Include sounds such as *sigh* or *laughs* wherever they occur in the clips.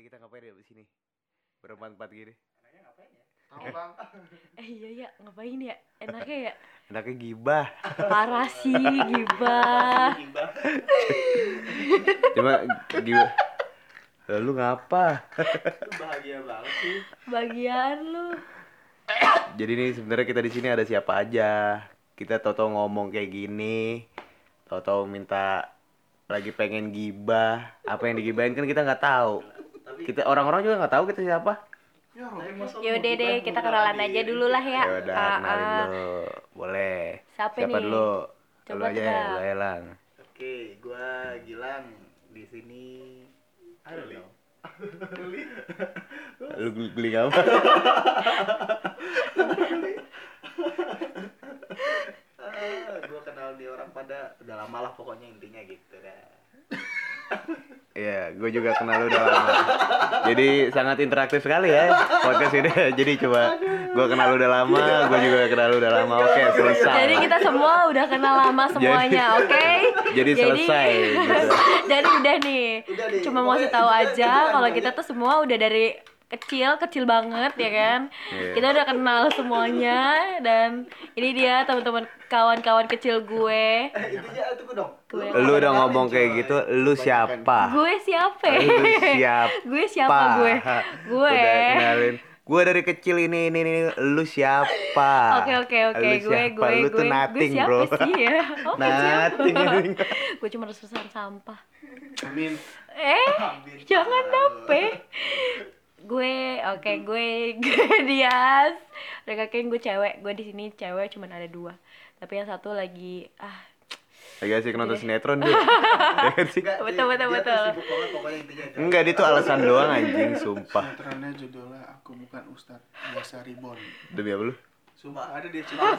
Jadi kita ngapain ya di sini? Berempat-empat gini. Enaknya ngapain ya? Tahu bang? *laughs* Eh iya ya, ngapain ya? Enaknya ya? Enaknya gibah. Parah sih, gibah. Gibah. *laughs* Cuma gibah. Lalu ngapa? Bahagia banget sih. Bagian lu. Jadi nih sebenarnya kita di sini ada siapa aja. Kita toto ngomong kayak gini. Toto minta lagi pengen gibah. Apa yang digibahin kan kita nggak tahu. Tapi Kita orang-orang juga nggak tahu kita siapa. Ya Yaudah deh, kita ngundang kenalan aja dulu lah ya. Ya udah Ah, kenalin ah. dulu. Boleh. Siapa Siapa nih? dulu? Coba Lu aja ya, lu Elang. Oke, gua Gilang di sini. Don't know. Lu geli- geli apa? Ah, gua kenal di orang pada udah lama lah pokoknya intinya gitu dah. Iya, gue juga kenal lu udah lama. Jadi sangat interaktif sekali ya podcast ini. *laughs* Jadi coba gue kenal lu udah lama, gue juga kenal lu udah lama. Oke, selesai. Jadi kita semua udah kenal lama semuanya, oke? *laughs* Jadi selesai, gitu. *laughs* Jadi udah nih. Udah Cuma mau kasih tahu aja kalau kita tuh semua udah dari kecil, kecil banget ya kan. Iya. Kita udah kenal semuanya dan ini dia teman-teman kawan-kawan kecil gue. Eh, dong. Gue. Lu udah ngomong kayak gitu, lu siapa? Gue siapa? Lu *laughs* siapa? gue siapa gue? Gue. Udah kenalin. Gue dari kecil ini ini ini lu siapa? Oke oke oke gue gue Lu gue tuh nothing, gue siapa bro. sih ya? *laughs* Oh, gue siapa? Nothing. gue cuma harus pesan sampah. Amin. Eh, Ambil jangan nape. Gue, oke gue, *laughs* gue Dias. Udah kakek gue cewek, gue di sini cewek cuma ada dua. Tapi yang satu lagi, ah, Lagi asik nonton sinetron dia. *laughs* Ya kan sih? Enggak, Betul, dia- betul, dia betul. Enggak, dia tuh alasan doang anjing, sumpah. Sinetronnya judulnya Aku Bukan Ustadz Biasa Ribon. Demi apa lu? Sumpah ada di Cuma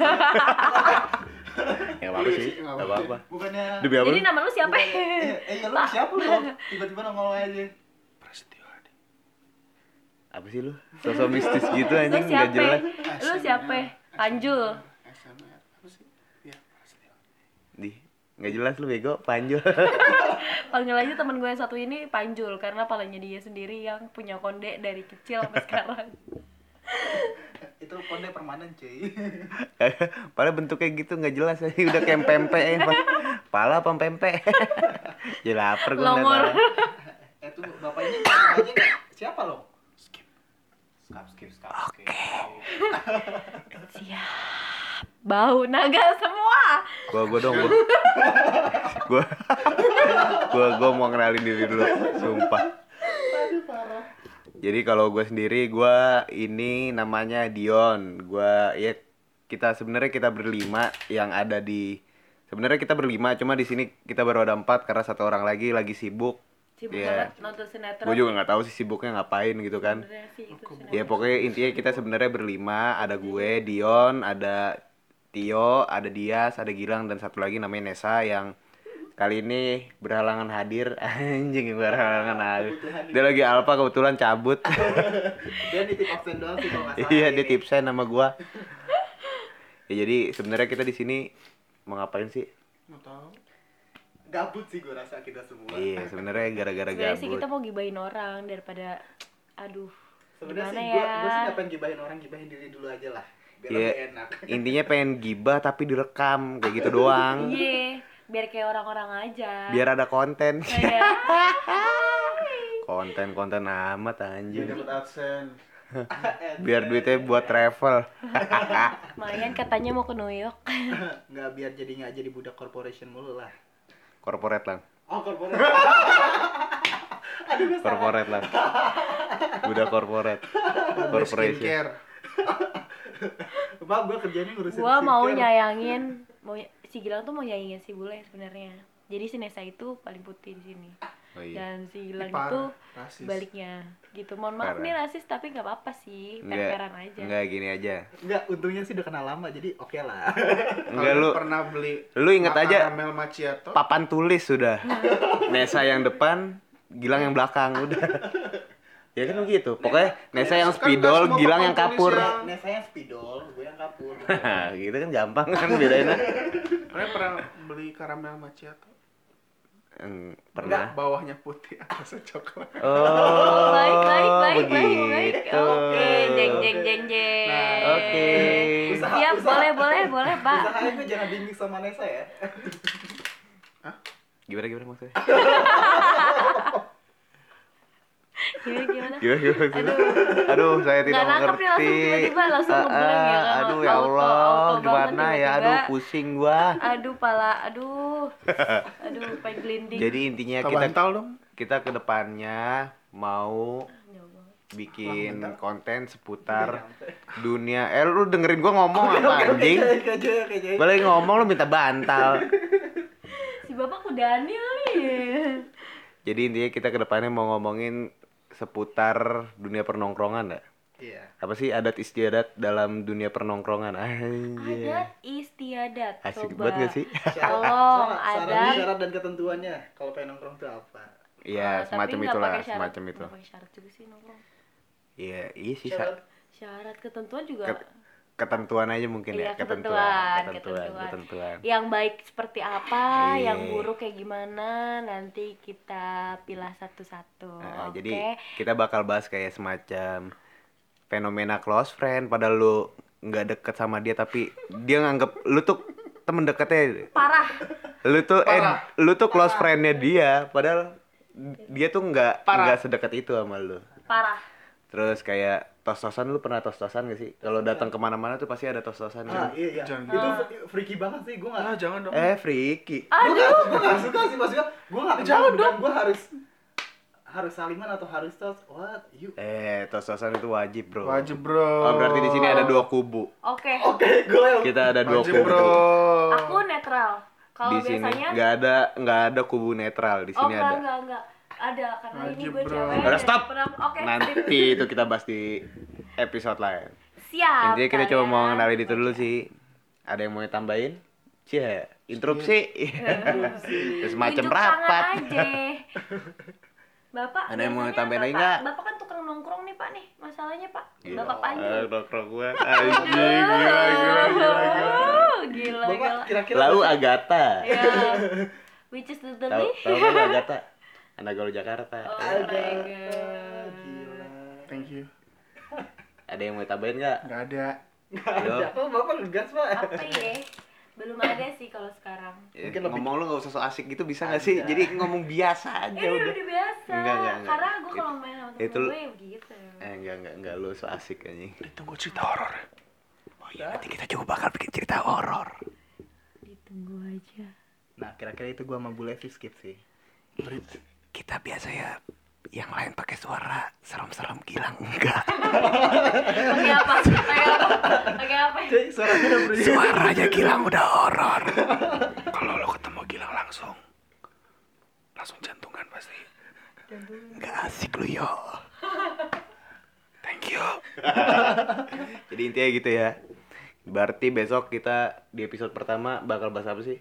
Ya apa sih? Nggak Gak apa-apa. bukannya Demi apa jadi lu? nama lu siapa? Eh, eh, ya lu siapa lu? *laughs* Tiba-tiba nongol aja. Apa sih lu? Sosok mistis gitu anjing, gak siapa? jelas. Lu siapa? Panjul. SMR. Apa sih? Iya. Di, gak jelas lu bego, panjul. *laughs* Panggil aja temen gue yang satu ini Panjul karena palanya dia sendiri yang punya konde dari kecil sampai *laughs* sekarang. Itu konde permanen, cuy. *laughs* Padahal bentuknya gitu gak jelas aja, udah kayak pempek ya. Pak. Pala apa pempek? ya lapar gue ngeliat. Eh tuh bapak ini aja nggak? Siapa lo? Skip. Skap, skip, skap. Oke. *laughs* Siap. Bau naga semua. Gua gua dong gua. gua gua gua mau kenalin diri dulu, sumpah. Aduh parah. Jadi kalau gue sendiri gua ini namanya Dion. Gua ya kita sebenarnya kita berlima yang ada di sebenarnya kita berlima cuma di sini kita baru ada empat karena satu orang lagi lagi sibuk. Sibuk Iya. banget nonton sinetron. Gue juga nggak tahu sih sibuknya ngapain gitu kan. Sih. Ya pokoknya intinya kita sebenarnya berlima, ada gue, Dion, ada Tio, ada Dias, ada Gilang dan satu lagi namanya Nesa yang kali ini berhalangan hadir. *laughs* Anjing berhalangan hadir. Dia lagi alfa kebetulan cabut. *laughs* Dia nitip absen doang sih kalau nggak iya, dia tipsen sama gua. Ya jadi sebenarnya kita di sini mau ngapain sih? Mau tahu? Gabut sih gue rasa kita semua. Iya, sebenarnya gara-gara Sebenarnya sih gabut. kita mau gibahin orang daripada aduh Sebenarnya gimana sih ya? gue gue sih ngapain gibahin orang gibahin diri dulu aja lah. Biar Iya. lebih enak. *laughs* Intinya pengen gibah tapi direkam kayak gitu doang. *laughs* Iya, biar kayak orang-orang aja. Biar ada konten. Kayak, *laughs* Konten-konten amat Biar anjing. dapat adsense. Biar duitnya buat travel. lumayan katanya mau ke New York. Nggak biar jadi nggak jadi budak corporation mulu lah. Corporate lang. Oh corporation. *laughs* Aduh. Corporate lang. Udah corporate. Corporation. skincare. Maaf gue kerjanya ngurusin Gua mau nyayangin, mau si Gilang tuh mau nyayangin si Bule sebenarnya. Jadi si Nesa itu paling putih di sini. Oh iya. Dan si Gilang Ipar, itu rasis. baliknya. Gitu. Mohon maaf Parah. nih rasis tapi nggak apa-apa sih. Perperan aja. Enggak gini aja. Enggak, untungnya sih udah kenal lama jadi oke lah. *laughs* Enggak Kalian lu pernah beli lu inget aja macchiato? papan tulis sudah. Nesa yang depan, Gilang yang belakang udah. *laughs* Ya kan begitu. Pokoknya Nesa yang Kan spidol, Gilang yang kapur. yang- Nah saya yang spidol, gue yang kapur. *laughs* gitu kan gampang kan bedainnya. Kalian pernah beli karamel macchiato? Eng, Enggak, pernah. bawahnya putih, atasnya coklat. Oh, baik baik baik baik baik begitu. oke jeng jeng jeng jeng Nah, Oke. Usaha- siap usaha- boleh boleh boleh pak Usahain tuh jangan dimix sama Nesa ya. Gimana gimana maksudnya? *laughs* gimana gimana Gimana gimana aduh Aduh, saya tidak Nggak mengerti. langsung tiba-tiba langsung ngeblank ya, kan? Aduh ya Auto- Allah, auto banget gimana ya? tiba-tiba. Aduh, pusing gua. aduh pala aduh *laughs* aduh pengen gelinding Jadi intinya Kita kita bantal dong. kita ke depannya mau bikin Wah, konten seputar dunia. Eh lu dengerin gua ngomong apa anjing? Boleh ngomong lu minta bantal. *laughs* si bapak udah Daniel nih Jadi intinya kita ke depannya mau ngomongin seputar dunia pernongkrongan ya. Iya. Apa sih adat istiadat dalam dunia pernongkrongan? Anjir. adat istiadat Asik coba banget gak sih? Tolong, syarat, syarat, dan ketentuannya kalau pengen nongkrong tuh apa? Iya, Eh, semacam itulah, semacam itu. Pakai syarat juga sih nongkrong Iya, iya sih Syarat. Syarat ketentuan juga Ket- ketentuan aja mungkin Iya, ya, ketentuan, ketentuan, ketentuan, ketentuan. ketentuan. yang baik seperti apa, Iya. yang buruk kayak gimana, nanti kita pilah satu-satu. Nah, Oke. Jadi kita bakal bahas kayak semacam fenomena close friend padahal lu nggak deket sama dia tapi dia nganggep lu tuh temen deketnya parah. lu tuh eh Parah. lu tuh close friendnya dia padahal dia tuh nggak nggak sedekat itu sama lu Parah. terus kayak tos-tosan lu pernah tos-tosan gak sih kalau datang ke mana-mana tuh pasti ada tos-tosan Ah, kan? iya, iya. Jangan Itu gitu. fre- freaky banget sih, gue Ah, gak jangan dong. eh freaky Gue gak, gue gak suka sih, maksudnya gue gak Jangan dan gue harus harus saliman atau harus tos what you eh tos-tosan itu wajib bro Wajib, Bro. oh berarti di sini ada dua kubu Oke. oke gue kita ada dua Wajib, kubu Bro. Aku netral. Kalau di sini biasanya nggak ada nggak ada kubu netral di Oh, sini enggak, ada enggak, enggak. Ada karena ini Wajib, gue cewek. Udah, stop. pernah- Oke. nanti *laughs* itu kita bahas di episode lain Siap. intinya kita cuma mau kenalin itu dulu sih ada yang mau tambahin Cie, interupsi. *laughs* Terus macam rapat. aja. *laughs* Bapak, Ada yang mau biasanya tambahin apa, lagi Pak? nggak? Bapak kan tukang nongkrong nih, Pak nih. Masalahnya, Pak. Gila, Bapak panjang. eh, Nongkrong gua. Anjing, gila, gila, gila, gila. Gila, bapak kira-kira Lau Agatha. Ya. Which is literally. tahu kan Agatha? Anak gaul Jakarta. Oh Ada. my god. gila Thank you. Ada yang mau tambahin nggak? Nggak ada. Yo. ada oh bapak ngegas pak Apa ya? Belum ada sih kalau sekarang. Ya, Mungkin lebih- ngomong lu gak usah so asik gitu bisa gak sih? Ada. Jadi ngomong biasa aja Ini udah. udah biasa. Enggak, enggak, enggak. Karena gue kalau Itu- main sama itu temen lu- gue ya begitu. Eh enggak enggak enggak lu so asik anjing. Ditunggu cerita horor. Oh iya nanti kita juga bakal bikin cerita horor. Ditunggu aja. nah kira-kira itu gua sama Bu Levi skip sih Kita biasa ya yang lain pakai suara serem-serem gilang enggak. Pakai apa? Pakai apa? Pakai apa? Cek, suaranya udah berbeda Suaranya gilang udah horor. Kalau lu ketemu gilang langsung langsung jantungan pasti. Enggak asik lu yo. Thank you. Jadi intinya gitu ya. Berarti besok kita di episode pertama bakal bahas apa sih?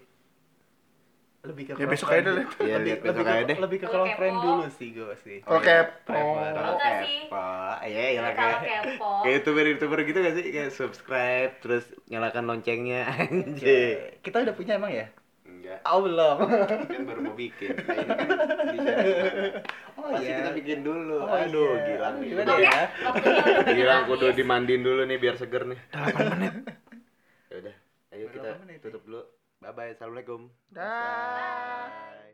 Lebih ke Ya, besok aja deh. *laughs* Iya, lebih, lihat besok lebih aja deh. lebih ke Kalau kepo. friend dulu sih gue sih Kalau kepo. Enggak sih. Iya, iya lah Kalau kayak kepo. kayak youtuber-youtuber gitu gak sih? Kayak subscribe terus nyalakan loncengnya *laughs* anjir. kita udah punya emang ya Enggak. oh belum Kan baru mau bikin. *laughs* Nah, kan oh Pasti iya kita bikin dulu. Oh, Aduh, iya. gila Aduh, nih. gimana ya? Gilang kudu dimandiin dulu nih biar seger nih. 8 menit. Ya udah, ayo kita tutup dulu. Bye. Assalamualaikum. Dah. Bye.